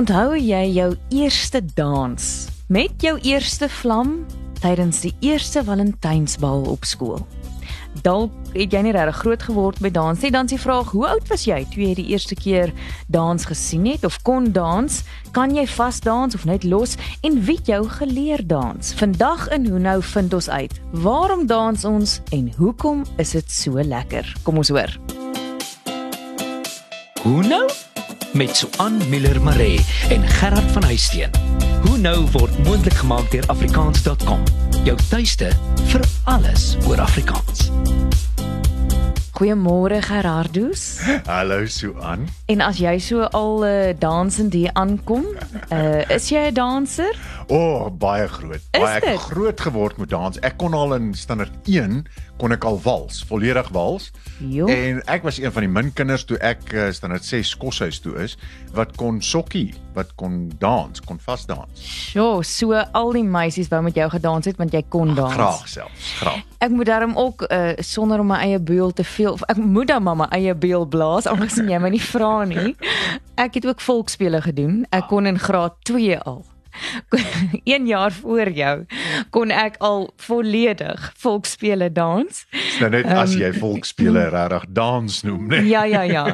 Onthou jy jou eerste dans met jou eerste vlam tydens die eerste Valentynsbal op skool? Dalk het jy nie regtig groot geword met dans nie, dan die vraag: Hoe oud was jy toe jy die eerste keer dans gesien het of kon dans? Kan jy vas dans of net los en wie jou geleer dans? Vandag in Hoe nou vind ons uit. Waarom dans ons en hoekom is dit so lekker? Kom ons hoor. Hoe nou? Met Suan Miller Maree en Gerard van Huisteen. Hoe nou word moontlik gemaak deur afrikaans.com. Jou tuiste vir alles oor Afrikaans. Goeiemôre Gerardus. Hallo Suan. En as jy so al uh, dansend hier aankom, uh, is jy 'n danser? O, oh, baie groot. Is baie ek dit? groot geword met dans. Ek kon al in standaard 1 kon ek al wals, volledig wals. Jo. En ek was een van die min kinders toe ek uh, standaard 6 koshuis toe is wat kon sokkie, wat kon dans, kon vas dans. Sjoe, so al die meisies wou met jou gedans het want jy kon dans. Graag selfs, graag. Ek moet daarom ook uh, sonder om my eie beul te veel of ek moet dan maar my eie beul blaas aangesien jy my nie vra nie. Ek het ook volksspele gedoen. Ek kon in graad 2 al. 1 jaar voor jou kon ek al volledig volksspele dans. Dis nou net as jy volksspele regtig dans noem, né? Ja ja ja.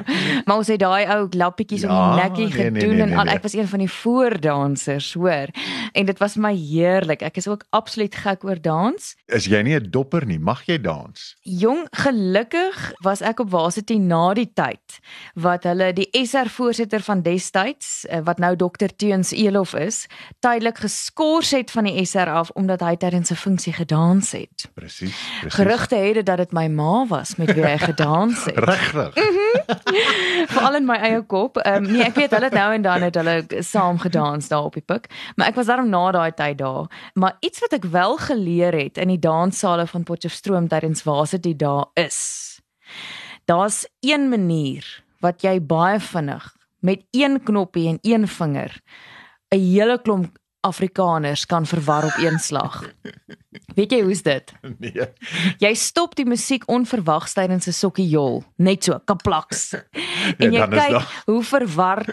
Maar ons het daai ou lappietjies om die Ja, nekkie nee, nee, gedoen nee, en nee, al nee. ek was een van die voordansers, hoor. En dit was my heerlik. Ek is ook absoluut gek oor dans. Is jy nie 'n dopper nie? Mag jy dans? Jong, gelukkig was ek op Wasetie na die tyd wat hulle die SR voorsitter van destyds eh, wat nou Dr Teuns Elof is, tydelik geskort het van die SR af omdat hy tydens 'n funksie gedans het. Presies. Gerugte het dit dat dit my ma was met wie hy gedans het. Regtig. Veral in my eie kop. Ehm um, nee, ek weet hulle het nou en dan het hulle saam gedans daar op die pik, maar ek was daarom na daai tyd daar. Maar iets wat ek wel geleer het in die danssale van Potchefstroom tydens Varsity daar is. Daar's een manier wat jy baie vinnig met een knoppie en een vinger 'n hele klomp Afrikaners kan verwar op een slag. Weet jy hoe's dit? Nee. Jy stop die musiek onverwags tydens 'n sokkiejol, net so, kaplaks. En jy kyk hoe verward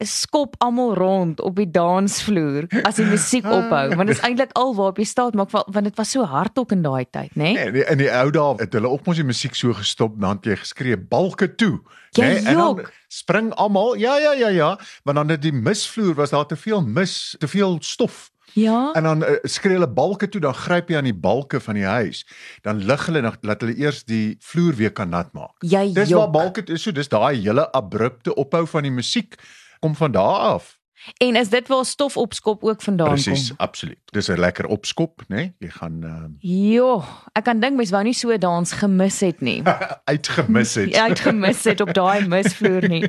skop almal rond op die dansvloer as die musiek ophou, want dit is eintlik alwaar jy staan, maar want dit was so hard ook in daai tyd, né? Nee, die, in die ou dae het hulle op mos die musiek so gestop, dan het jy geskree balke toe. Jy nê? en dan spring almal. Ja ja ja ja, want dan het die misvloer was daar te veel mis, te veel stof. Ja. En dan uh, skree hulle balke toe, dan gryp jy aan die balke van die huis. Dan lig hulle nog laat hulle eers die vloer weer kan nat maak. Jy Dis waar jok. balke is so, dis daai hele abrupte ophou van die musiek kom van daar af. En is dit waar stof opskop ook vandaan Presies, kom? absoluut. Dis 'n lekker opskop, né? Nee? Jy gaan uh, Jo, ek kan dink mens wou nie so dans gemis het nie. uitgemis het. Ja, ek gemis het op daai misvloer nie.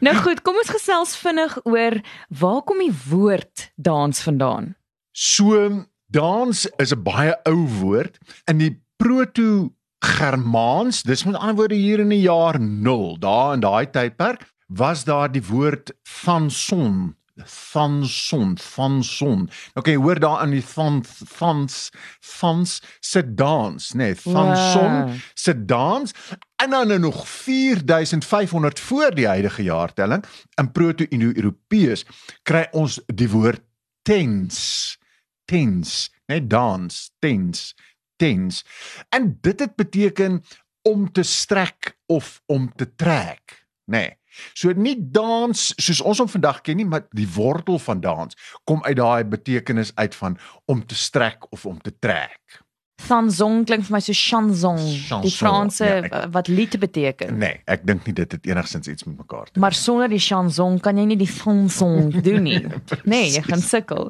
Nou goed, kom ons gesels vinnig oor waar kom die woord dans vandaan? So dans is 'n baie ou woord in die proto-Germaans, dis met ander woorde hier in die jaar 0, daar in daai tydperk was daar die woord van son van son van son. Okay, hoor daar aan die van van van se dans, nee, van Wow. son se dans en dan nou nog 4500 voor die huidige jaartelling in proto-indo-europeërs kry ons die woord tens tens net dans tens tens en dit het beteken om te strek of om te trek nê nee. So nie dans soos ons hom vandag ken nie maar die wortel van dans kom uit daai betekenis uit van om te strek of om te trek Chanson klink vir my so chanson, die Chanson, Franse ja, ek- wat lied beteken. nee ek dink nie dit het enigsins iets met mekaar te Maar sonder die chanson kan jy nie die chanson doen nie. Nee, jy gaan sukkel.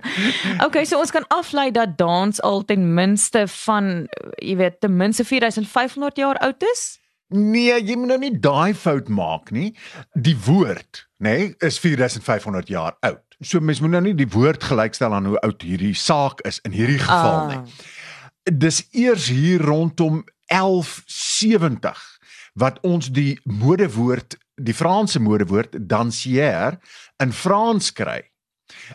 Okay, so ons kan aflei dat dans al ten minste van jy weet ten minste 4500 jaar oud is. Nee, jy moet nou nie daai fout maak nie. Die woord, nê, nee, is 4500 jaar oud. So mens moet nou nie die woord gelykstel aan hoe oud hierdie saak is in hierdie geval nie. Dis eers hier rondom 1170 wat ons die modewoord, die Franse modewoord dansière in Frans kry.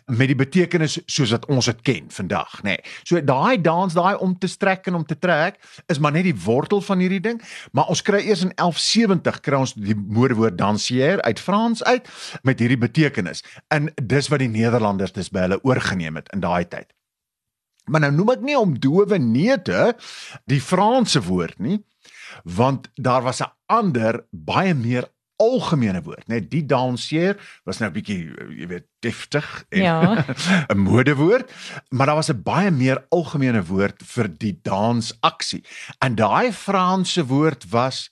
Met die betekenis soos wat ons dit ken vandag, nê. Nee. So daai dans, daai om te strek en om te trek is maar net die wortel van hierdie ding, maar ons kry eers in 1170 kry ons die modewoord dansier uit Frans uit met hierdie betekenis. En dis wat die Nederlanders dis by hulle oorgeneem het in daai tyd. Maar nou noem ek nie om dowe neute die Franse woord nie, want daar was 'n ander baie meer algemene woord, net die danseer was nou 'n bietjie jy weet deftig en Ja. 'n modewoord, maar daar was 'n baie meer algemene woord vir die dansaksie. En daai Franse woord was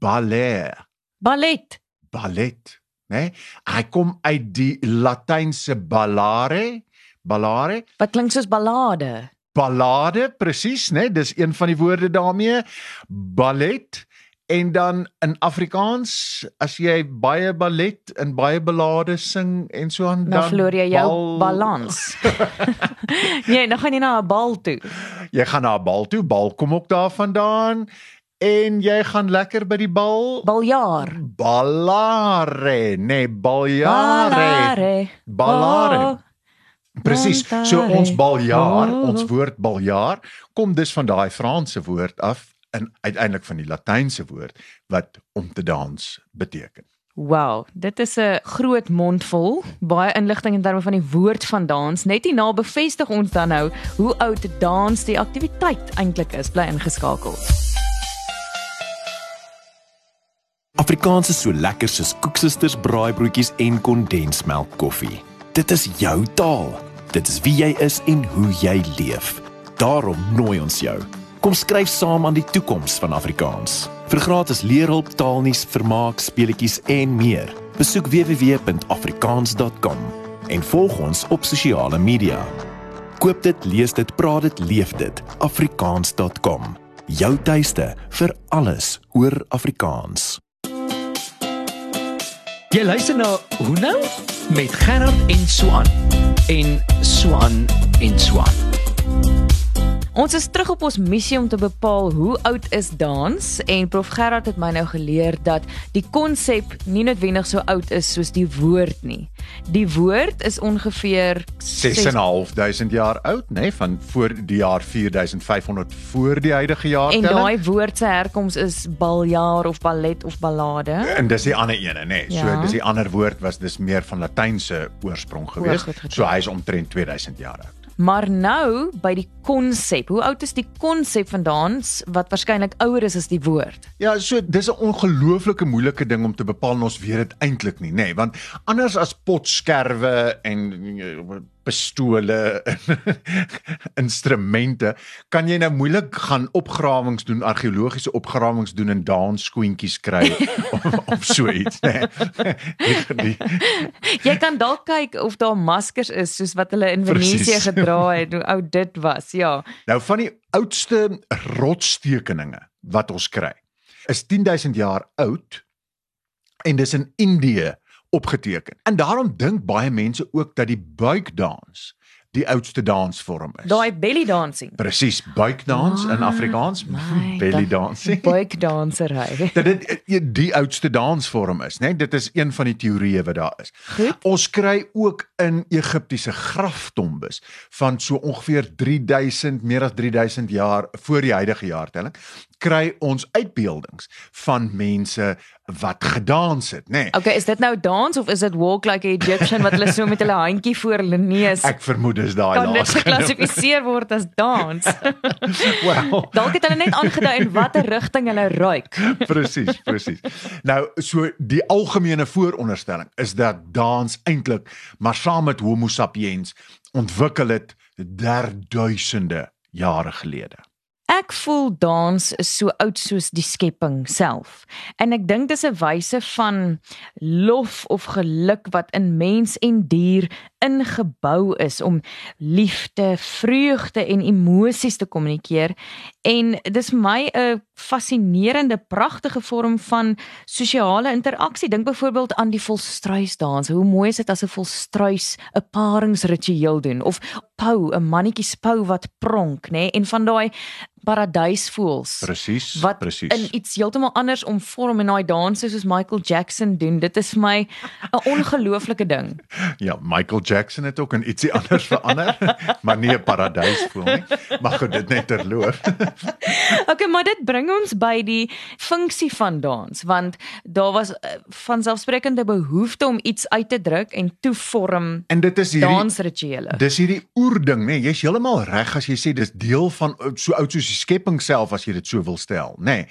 ballet, Ballet. ballet, né? Hy kom uit die Latynse ballare, ballare, Wat klink soos ballade. ballade presies, né? Dis een van die woorde daarmee. Ballet en dan in Afrikaans as jy baie ballet en baie ballade sing en so aan Dan verloor jy jou bal- balans. nee, dan gaan jy na 'n bal toe. Jy gaan na 'n bal toe, bal kom ook daar vandaan en jy gaan lekker by die bal Baljaar. ballare, nee, baljare. Ballare. Oh, Presies. Ballare. So ons baljaar, Oh. ons woord baljaar kom dus van daai Franse woord af en uiteindelik van die Latynse woord wat om te dans beteken. Wow, dit is 'n groot mondvol, baie inligting in terme van die woord van dans. Net hierna bevestig ons dan nou hoe oud dans die aktiwiteit eintlik is. Bly ingeskakel. Afrikaans is so lekker soos koeksisters, braaibroodjies en kondensmelk koffie. Dit is jou taal. Dit is wie jy is en hoe jy leef. Daarom nooi ons jou. Kom skryf saam aan die toekoms van Afrikaans. Vir gratis leerhulp, taalnuus, vermaak, speletjies en meer. Besoek www.afrikaans.com en volg ons op sosiale media. Koop dit, lees dit, praat dit, leef dit. afrikaans.com. Jou tuiste vir alles oor Afrikaans. Jy luister na Hoe nou met Gerard en Swan en Swan en Swan. Ons is terug op ons missie om te bepaal hoe oud is dans en Prof Gerard het my nou geleer dat die konsep nie noodwendig so oud is soos die woord nie. Die woord is ongeveer 6.500 jaar oud, nê, nee, van voor die jaar 4500 voor die huidige jaar En daai woord se herkoms is baljaar of ballet of ballade. En dis die ander ene, nê. Nee. So Ja. dis die ander woord was dis meer van Latynse oorsprong gewees. gedink. So hy is omtrent 2000 jaar oud. Maar nou by die konsep. Hoe oud is die konsep van dans wat waarskynlik ouer is as die woord? Ja, so dis 'n ongelooflike moeilike ding om te bepaal en ons weet dit eintlik nie, nê, nee, want anders as potskerwe en eh, pistole en instrumente, kan jy nou moeilik gaan opgrawings doen, argeologiese opgrawings doen en dansskoentjies kry of, of so iets, nê. Nee. Jy kan dalk kyk of daar maskers is soos wat hulle in Venesië gedra het, hoe oud dit was. Ja. Nou van die oudste rotstekeninge wat ons kry is 10000 jaar oud en dis in Indië opgeteken. En daarom dink baie mense ook dat die buikdans die oudste dansvorm is. Daai belly dancing. Presies, buikdans in Ah, Afrikaans, my, belly dancing. Buikdansery. Dat dit die oudste dansvorm is, né? Dit is een van die teorieë wat daar is. Goed. Ons kry ook in Egiptiese graftombes van so ongeveer 3000 meer as 3000 jaar voor die huidige jaartelling kry ons uitbeeldings van mense wat gedans het, nê? Nee, Okay, is dit nou dans of is dit walk like a Egyptian wat hulle so met hulle handjie voor hulle neus ek vermoed dis daai kan dit laaste. geklassifiseer word as dans? Wel, Dalk het hulle net aangedui in watter rigting hulle ruik. presies, presies. Nou, so die algemene vooronderstelling is dat dans eintlik maar saam met Homo sapiens ontwikkel het derduisende jare gelede. Ek voel dans is so oud soos die skepping self. En ek dink dis 'n wyse van lof of geluk wat in mens en dier ingebou is om liefde, vreugde en emosies te kommunikeer. En dis vir my 'n fascinerende, pragtige vorm van sosiale interaksie. Dink byvoorbeeld aan die volstruisdans. Hoe mooi is dit as 'n volstruis 'n paringsritueel doen of spou, 'n mannetjie spou wat pronk, nê, en van daai paradysvoëls Presies, wat presies. in iets heeltemal anders omvorm en daai danse soos Michael Jackson doen. Dit is my 'n ongelooflike ding. Ja, Michael Jackson het ook in ietsie anders verander, maar nie 'n paradys voel nie. Maar goed, dit net terloof. Okay, maar dit bring ons by die funksie van dans want daar was uh, vanselfsprekende behoefte om iets uit te druk en toe vorm En dit is hierdie dansrituele. Dis hierdie oerding, nê? Nee, Jy's heeltemal reg as jy sê dis deel van uh, so oud soos die skepping self as jy dit so wil stel, nê? Nee,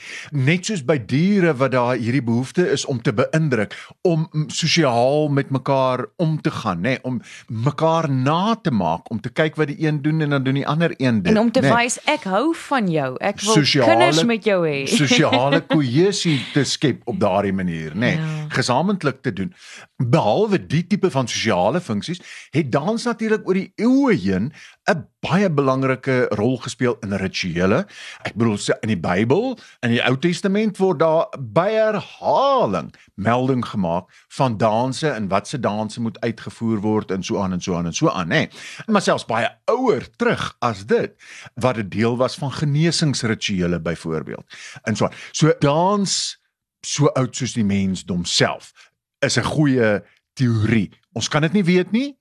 net soos by diere wat daar hierdie behoefte is om te beïndruk, om sosiaal met mekaar om te gaan, nê, nee, om mekaar na te maak, om te kyk wat die een doen en dan doen die ander een dit. En om te nê. wys ek hou van jou. Ek wil Sosiale- kinders met jou hê. sosiale kohesie te skep op daardie manier, nê, nee, Ja. Gesamentlik te doen. Behalwe die tipe van sosiale funksies, het dans natuurlik oor die eeue heen 'n baie belangrike rol gespeel in rituele. Ek bedoel se- in die Bybel, in die Ou Testament word daar by herhaling melding gemaak van danse en wat se danse moet uitgevoer word en so aan en so aan en so aan, nê. Nee. Maar selfs baie ouer terug as dit wat 'n deel was van genesingsrituele byvoorbeeld. En so. So dans so oud soos die mensdom self is 'n goeie teorie. Ons kan dit nie weet nie,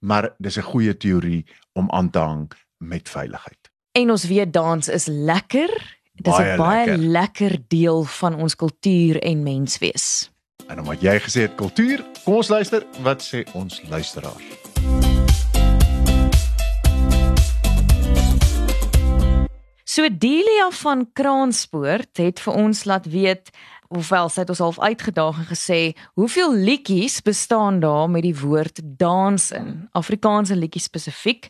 maar dis 'n goeie teorie om aan te hang met veiligheid. En ons weet dans is lekker. Dit is Baie 'n baie lekker. lekker deel van ons kultuur en menswees. En omdat jy gesê het kultuur, kom ons luister wat sê ons luisteraars. So Delia van Kraanspoort het vir ons laat weet hoewel sy het ons half uitgedaag en gesê hoeveel liedjies bestaan daar met die woord dans in? Afrikaanse liedjies spesifiek.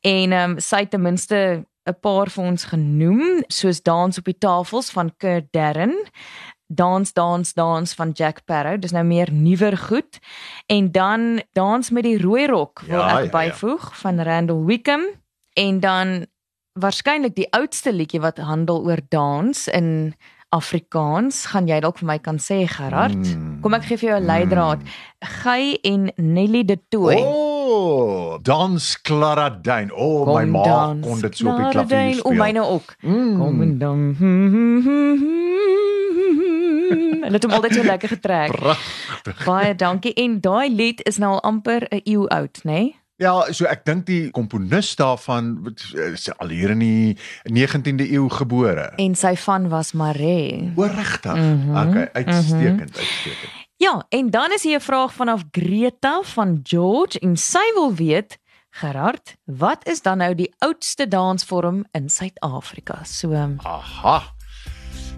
En ehm um, sy het ten minste 'n paar vir ons genoem soos dans op die tafels van Kurt Darren Dans dans dans van Jack Parow dis nou meer nuwer goed. En dan dans met die rooi rok wil Ja, ek ja, ja. byvoeg van Randall Wickham. En dan waarskynlik die oudste liedjie wat handel oor dans in Afrikaans, gaan jy dalk vir my kan sê Gerard? Mm. Kom ek gee vir jou 'n leidraad. Gey en Nelly de Tooy. Oh, dans Claradine. Oh, my ma kon dit so op die klavier speel. O, myne ook. Mm. Kom en dan. Hulle het hom altyd so lekker getrek. Pragtig. Baie dankie. En daai lied is nou al amper 'n eeu oud, né? Nee? Ja, so ek dink die komponis daarvan eh, is al hier in die 19de eeu gebore. En sy van was Maree. O, regtig? Mhm, Okay, uitstekend, uitstekend. Ja, en dan is hier 'n vraag vanaf Greta van George en sy wil weet Gerard, wat is dan nou die oudste dansvorm in Suid-Afrika? So ehm, Aha.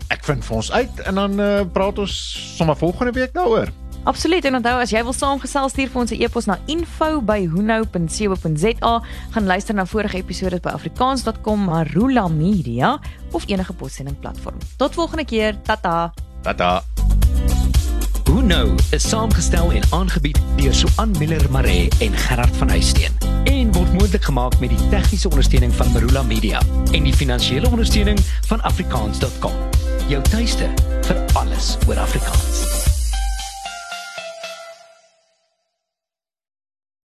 Ek vind vir ons uit en dan uh, praat ons sommer volgende week daaroor. Absoluut en onthou as jy wil saamgesels stuur vir ons 'n e-pos na info@hunou.co.za, gaan luister na vorige episode by afrikaans.com, Marula Media of enige podsending platform. Tot volgende keer. Tata. Tata. Hoe nou is saamgestel en aangebied deur Suan Miller Maree en Gerard van Huisteen en word moontlik gemaak met die tegniese ondersteuning van Marula Media en die finansiële ondersteuning van afrikaans.com. Jou tuiste vir alles oor Afrikaans.